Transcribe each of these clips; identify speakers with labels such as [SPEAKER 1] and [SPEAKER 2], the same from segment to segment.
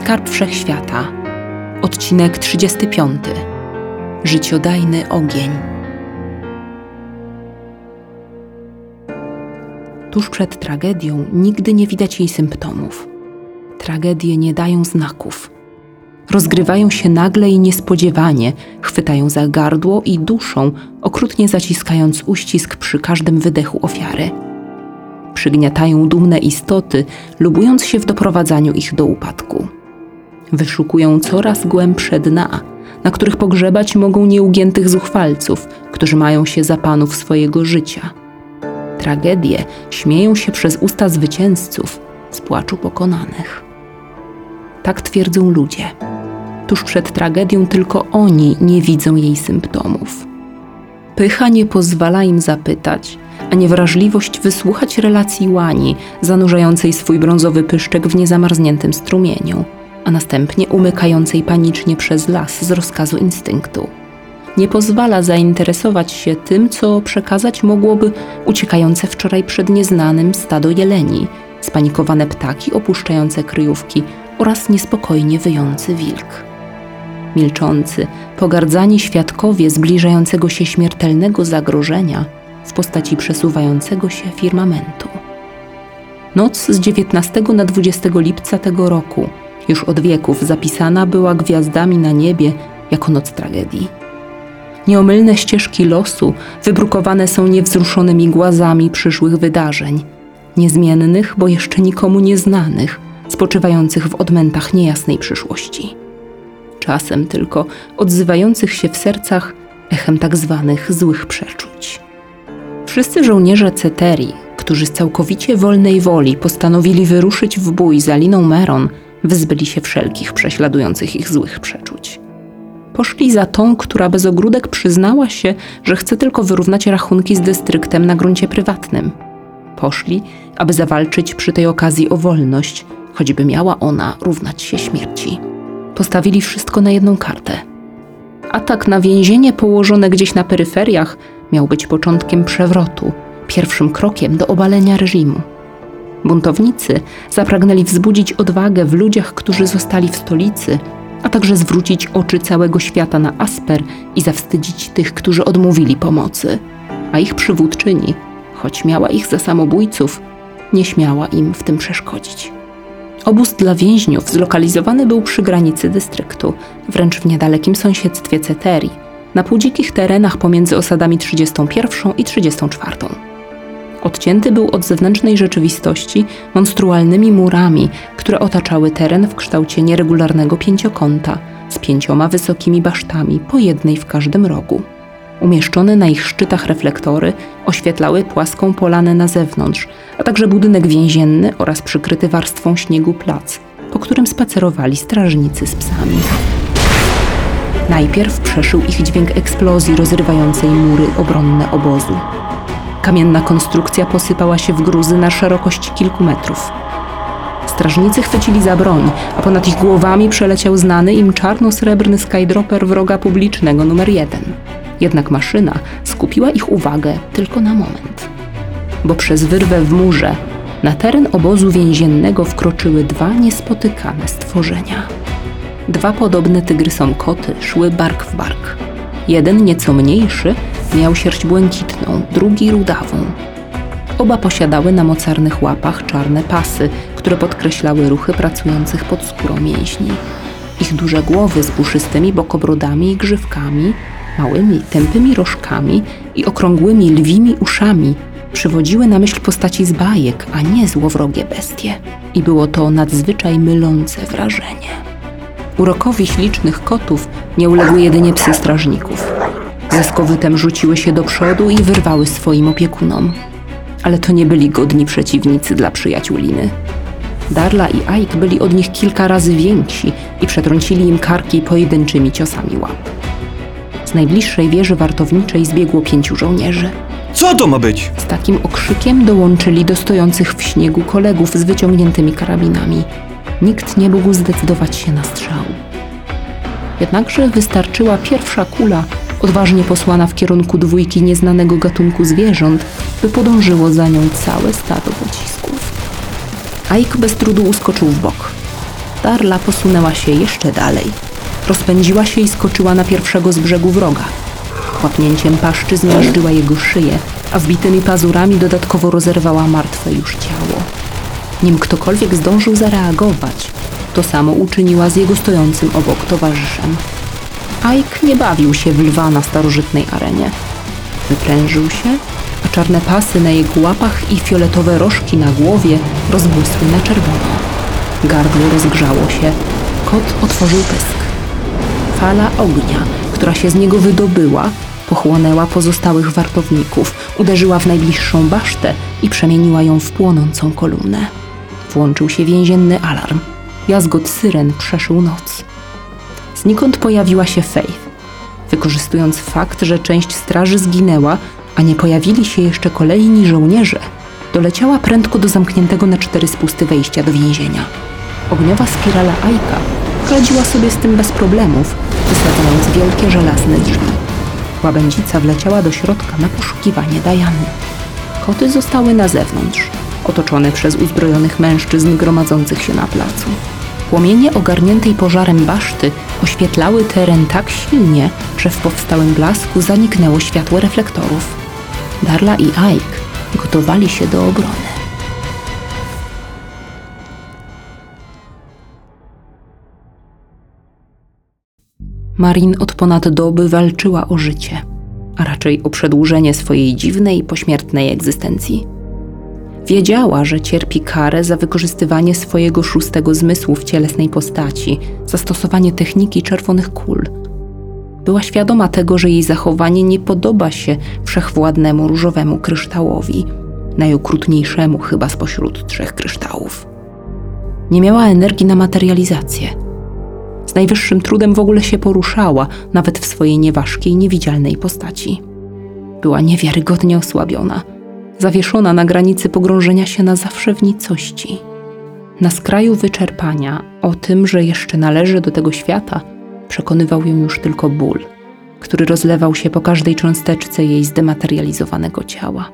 [SPEAKER 1] Skarb Wszechświata. Odcinek 35. Życiodajny ogień. Tuż przed tragedią nigdy nie widać jej symptomów. Tragedie nie dają znaków. Rozgrywają się nagle i niespodziewanie, chwytają za gardło i duszą, okrutnie zaciskając uścisk przy każdym wydechu ofiary. Przygniatają dumne istoty, lubując się w doprowadzaniu ich do upadku. Wyszukują coraz głębsze dna, na których pogrzebać mogą nieugiętych zuchwalców, którzy mają się za panów swojego życia. Tragedie śmieją się przez usta zwycięzców z płaczu pokonanych. Tak twierdzą ludzie. Tuż przed tragedią tylko oni nie widzą jej symptomów. Pycha nie pozwala im zapytać, a niewrażliwość wysłuchać relacji łani, zanurzającej swój brązowy pyszczek w niezamarzniętym strumieniu, a następnie umykającej panicznie przez las z rozkazu instynktu. Nie pozwala zainteresować się tym, co przekazać mogłoby uciekające wczoraj przed nieznanym stado jeleni, spanikowane ptaki opuszczające kryjówki oraz niespokojnie wyjący wilk. Milczący, pogardzani świadkowie zbliżającego się śmiertelnego zagrożenia w postaci przesuwającego się firmamentu. Noc z 19 na 20 lipca tego roku, już od wieków zapisana była gwiazdami na niebie jako noc tragedii. Nieomylne ścieżki losu wybrukowane są niewzruszonymi głazami przyszłych wydarzeń, niezmiennych, bo jeszcze nikomu nieznanych, spoczywających w odmętach niejasnej przyszłości. Czasem tylko odzywających się w sercach echem tak zwanych złych przeczuć. Wszyscy żołnierze Ceterii, którzy z całkowicie wolnej woli postanowili wyruszyć w bój za liną Meron, wyzbyli się wszelkich prześladujących ich złych przeczuć. Poszli za tą, która bez ogródek przyznała się, że chce tylko wyrównać rachunki z dystryktem na gruncie prywatnym. Poszli, aby zawalczyć przy tej okazji o wolność, choćby miała ona równać się śmierci. Postawili wszystko na jedną kartę. Atak na więzienie położone gdzieś na peryferiach miał być początkiem przewrotu, pierwszym krokiem do obalenia reżimu. Buntownicy zapragnęli wzbudzić odwagę w ludziach, którzy zostali w stolicy, a także zwrócić oczy całego świata na Asper i zawstydzić tych, którzy odmówili pomocy. A ich przywódczyni, choć miała ich za samobójców, nie śmiała im w tym przeszkodzić. Obóz dla więźniów zlokalizowany był przy granicy dystryktu, wręcz w niedalekim sąsiedztwie Ceterii, na półdzikich terenach pomiędzy osadami 31 i 34. Odcięty był od zewnętrznej rzeczywistości monstrualnymi murami, które otaczały teren w kształcie nieregularnego pięciokąta z pięcioma wysokimi basztami, po jednej w każdym rogu. Umieszczone na ich szczytach reflektory oświetlały płaską polanę na zewnątrz, a także budynek więzienny oraz przykryty warstwą śniegu plac, po którym spacerowali strażnicy z psami. Najpierw przeszył ich dźwięk eksplozji rozrywającej mury obronne obozu. Kamienna konstrukcja posypała się w gruzy na szerokość kilku metrów. Strażnicy chwycili za broń, a ponad ich głowami przeleciał znany im czarno-srebrny skydropper wroga publicznego numer jeden. Jednak maszyna skupiła ich uwagę tylko na moment. Bo przez wyrwę w murze na teren obozu więziennego wkroczyły dwa niespotykane stworzenia. Dwa podobne tygrysom koty szły bark w bark. Jeden nieco mniejszy miał sierść błękitną, drugi rudawą. Oba posiadały na mocarnych łapach czarne pasy, które podkreślały ruchy pracujących pod skórą mięśni. Ich duże głowy z puszystymi bokobrodami i grzywkami, małymi, tępymi rożkami i okrągłymi lwimi uszami przywodziły na myśl postaci z bajek, a nie złowrogie bestie. I było to nadzwyczaj mylące wrażenie. Urokowi ślicznych kotów nie uległy jedynie psy strażników. Ze skowytem rzuciły się do przodu i wyrwały swoim opiekunom. Ale to nie byli godni przeciwnicy dla przyjaciółiny. Darla i Ike byli od nich kilka razy więksi i przetrącili im karki pojedynczymi ciosami łap. Z najbliższej wieży wartowniczej zbiegło pięciu żołnierzy.
[SPEAKER 2] Co to ma być?
[SPEAKER 1] Z takim okrzykiem dołączyli do stojących w śniegu kolegów z wyciągniętymi karabinami. Nikt nie mógł zdecydować się na strzał. Jednakże wystarczyła pierwsza kula, odważnie posłana w kierunku dwójki nieznanego gatunku zwierząt, by podążyło za nią całe stado pocisków. Ike bez trudu uskoczył w bok. Darla posunęła się jeszcze dalej. Rozpędziła się i skoczyła na pierwszego z brzegu wroga. Kłapnięciem paszczy zmiażdżyła jego szyję, a wbitymi pazurami dodatkowo rozerwała martwe już ciało. Nim ktokolwiek zdążył zareagować, to samo uczyniła z jego stojącym obok towarzyszem. Ike nie bawił się w lwa na starożytnej arenie. Wyprężył się, a czarne pasy na jego łapach i fioletowe rożki na głowie rozbłysły na czerwono. Gardło rozgrzało się, kot otworzył pysk. Fala ognia, która się z niego wydobyła, pochłonęła pozostałych wartowników, uderzyła w najbliższą basztę i przemieniła ją w płonącą kolumnę. Włączył się więzienny alarm. Jazgot syren przeszył noc. Znikąd pojawiła się Faith. Wykorzystując fakt, że część straży zginęła, a nie pojawili się jeszcze kolejni żołnierze, doleciała prędko do zamkniętego na cztery spusty wejścia do więzienia. Ogniowa spirala Aika radziła sobie z tym bez problemów, wysadzając wielkie żelazne drzwi. Łabędzica wleciała do środka na poszukiwanie Dajany. Koty zostały na zewnątrz, otoczone przez uzbrojonych mężczyzn gromadzących się na placu. Płomienie ogarniętej pożarem baszty oświetlały teren tak silnie, że w powstałym blasku zaniknęło światło reflektorów. Darla i Ike gotowali się do obrony. Marin od ponad doby walczyła o życie, a raczej o przedłużenie swojej dziwnej, pośmiertnej egzystencji. Wiedziała, że cierpi karę za wykorzystywanie swojego szóstego zmysłu w cielesnej postaci, zastosowanie techniki czerwonych kul. Była świadoma tego, że jej zachowanie nie podoba się wszechwładnemu różowemu kryształowi, najokrutniejszemu chyba spośród trzech kryształów. Nie miała energii na materializację. Z najwyższym trudem w ogóle się poruszała, nawet w swojej nieważkiej, niewidzialnej postaci. Była niewiarygodnie osłabiona – zawieszona na granicy pogrążenia się na zawsze w nicości. Na skraju wyczerpania, o tym, że jeszcze należy do tego świata, przekonywał ją już tylko ból, który rozlewał się po każdej cząsteczce jej zdematerializowanego ciała.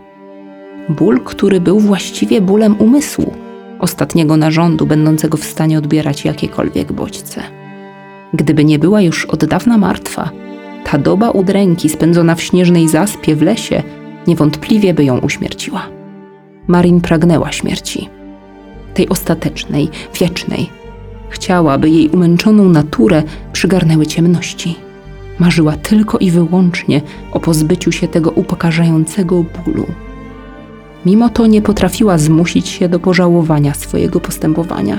[SPEAKER 1] Ból, który był właściwie bólem umysłu, ostatniego narządu będącego w stanie odbierać jakiekolwiek bodźce. Gdyby nie była już od dawna martwa, ta doba udręki spędzona w śnieżnej zaspie w lesie niewątpliwie by ją uśmierciła. Marin pragnęła śmierci. Tej ostatecznej, wiecznej. Chciała, by jej umęczoną naturę przygarnęły ciemności. Marzyła tylko i wyłącznie o pozbyciu się tego upokarzającego bólu. Mimo to nie potrafiła zmusić się do pożałowania swojego postępowania.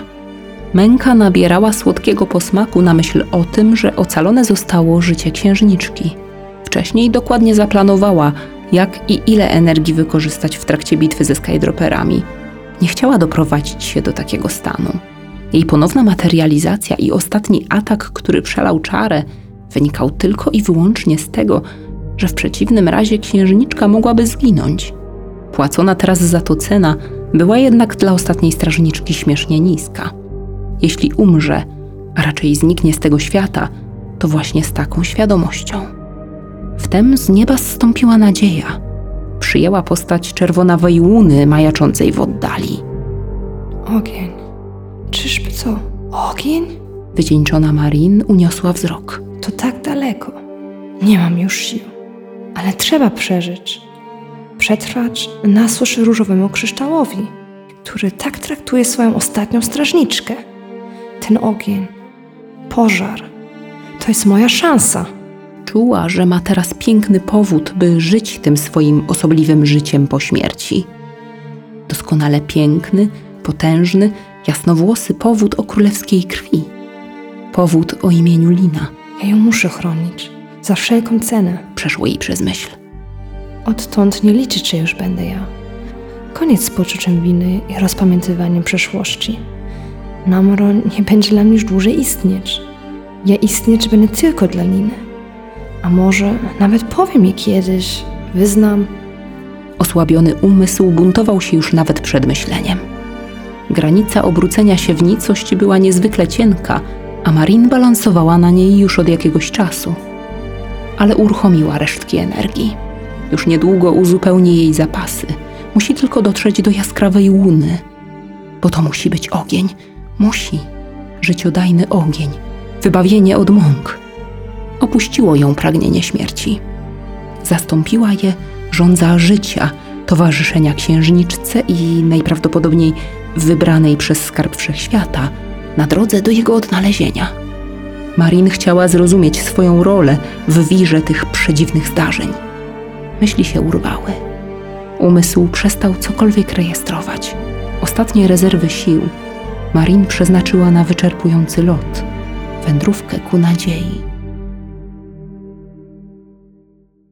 [SPEAKER 1] Męka nabierała słodkiego posmaku na myśl o tym, że ocalone zostało życie księżniczki. Wcześniej dokładnie zaplanowała, jak i ile energii wykorzystać w trakcie bitwy ze skydroperami. Nie chciała doprowadzić się do takiego stanu. Jej ponowna materializacja i ostatni atak, który przelał czarę, wynikał tylko i wyłącznie z tego, że w przeciwnym razie księżniczka mogłaby zginąć. Płacona teraz za to cena była jednak dla ostatniej strażniczki śmiesznie niska. Jeśli umrze, a raczej zniknie z tego świata, to właśnie z taką świadomością. Wtem z nieba zstąpiła nadzieja. Przyjęła postać czerwonawej łuny majaczącej w oddali.
[SPEAKER 2] Ogień. Czyżby co? Ogień?
[SPEAKER 1] Wycieńczona Marin uniosła wzrok.
[SPEAKER 2] To tak daleko. Nie mam już sił. Ale trzeba przeżyć. Przetrwać na suszy różowemu kryształowi, który tak traktuje swoją ostatnią strażniczkę. Ten ogień, pożar, to jest moja szansa.
[SPEAKER 1] Czuła, że ma teraz piękny powód, by żyć tym swoim osobliwym życiem po śmierci. Doskonale piękny, potężny, jasnowłosy powód o królewskiej krwi. Powód o imieniu Lina.
[SPEAKER 2] Ja ją muszę chronić. Za wszelką cenę.
[SPEAKER 1] Przeszło jej przez myśl.
[SPEAKER 2] Odtąd nie liczyć, że już będę ja. Koniec z poczuciem winy i rozpamiętywaniem przeszłości. Namro nie będzie dla mnie już dłużej istnieć. Ja istnieć będę tylko dla Liny. A może nawet powiem jej kiedyś, wyznam.
[SPEAKER 1] Osłabiony umysł buntował się już nawet przed myśleniem. Granica obrócenia się w nicość była niezwykle cienka, a Marin balansowała na niej już od jakiegoś czasu. Ale uruchomiła resztki energii. Już niedługo uzupełni jej zapasy. Musi tylko dotrzeć do jaskrawej łuny. Bo to musi być ogień. Musi życiodajny ogień, wybawienie od mąk. Opuściło ją pragnienie śmierci. Zastąpiła je żądza życia, towarzyszenia księżniczce i najprawdopodobniej wybranej przez skarb wszechświata na drodze do jego odnalezienia. Marin chciała zrozumieć swoją rolę w wirze tych przedziwnych zdarzeń. Myśli się urwały. Umysł przestał cokolwiek rejestrować. Ostatnie rezerwy sił Marin przeznaczyła na wyczerpujący lot, wędrówkę ku nadziei.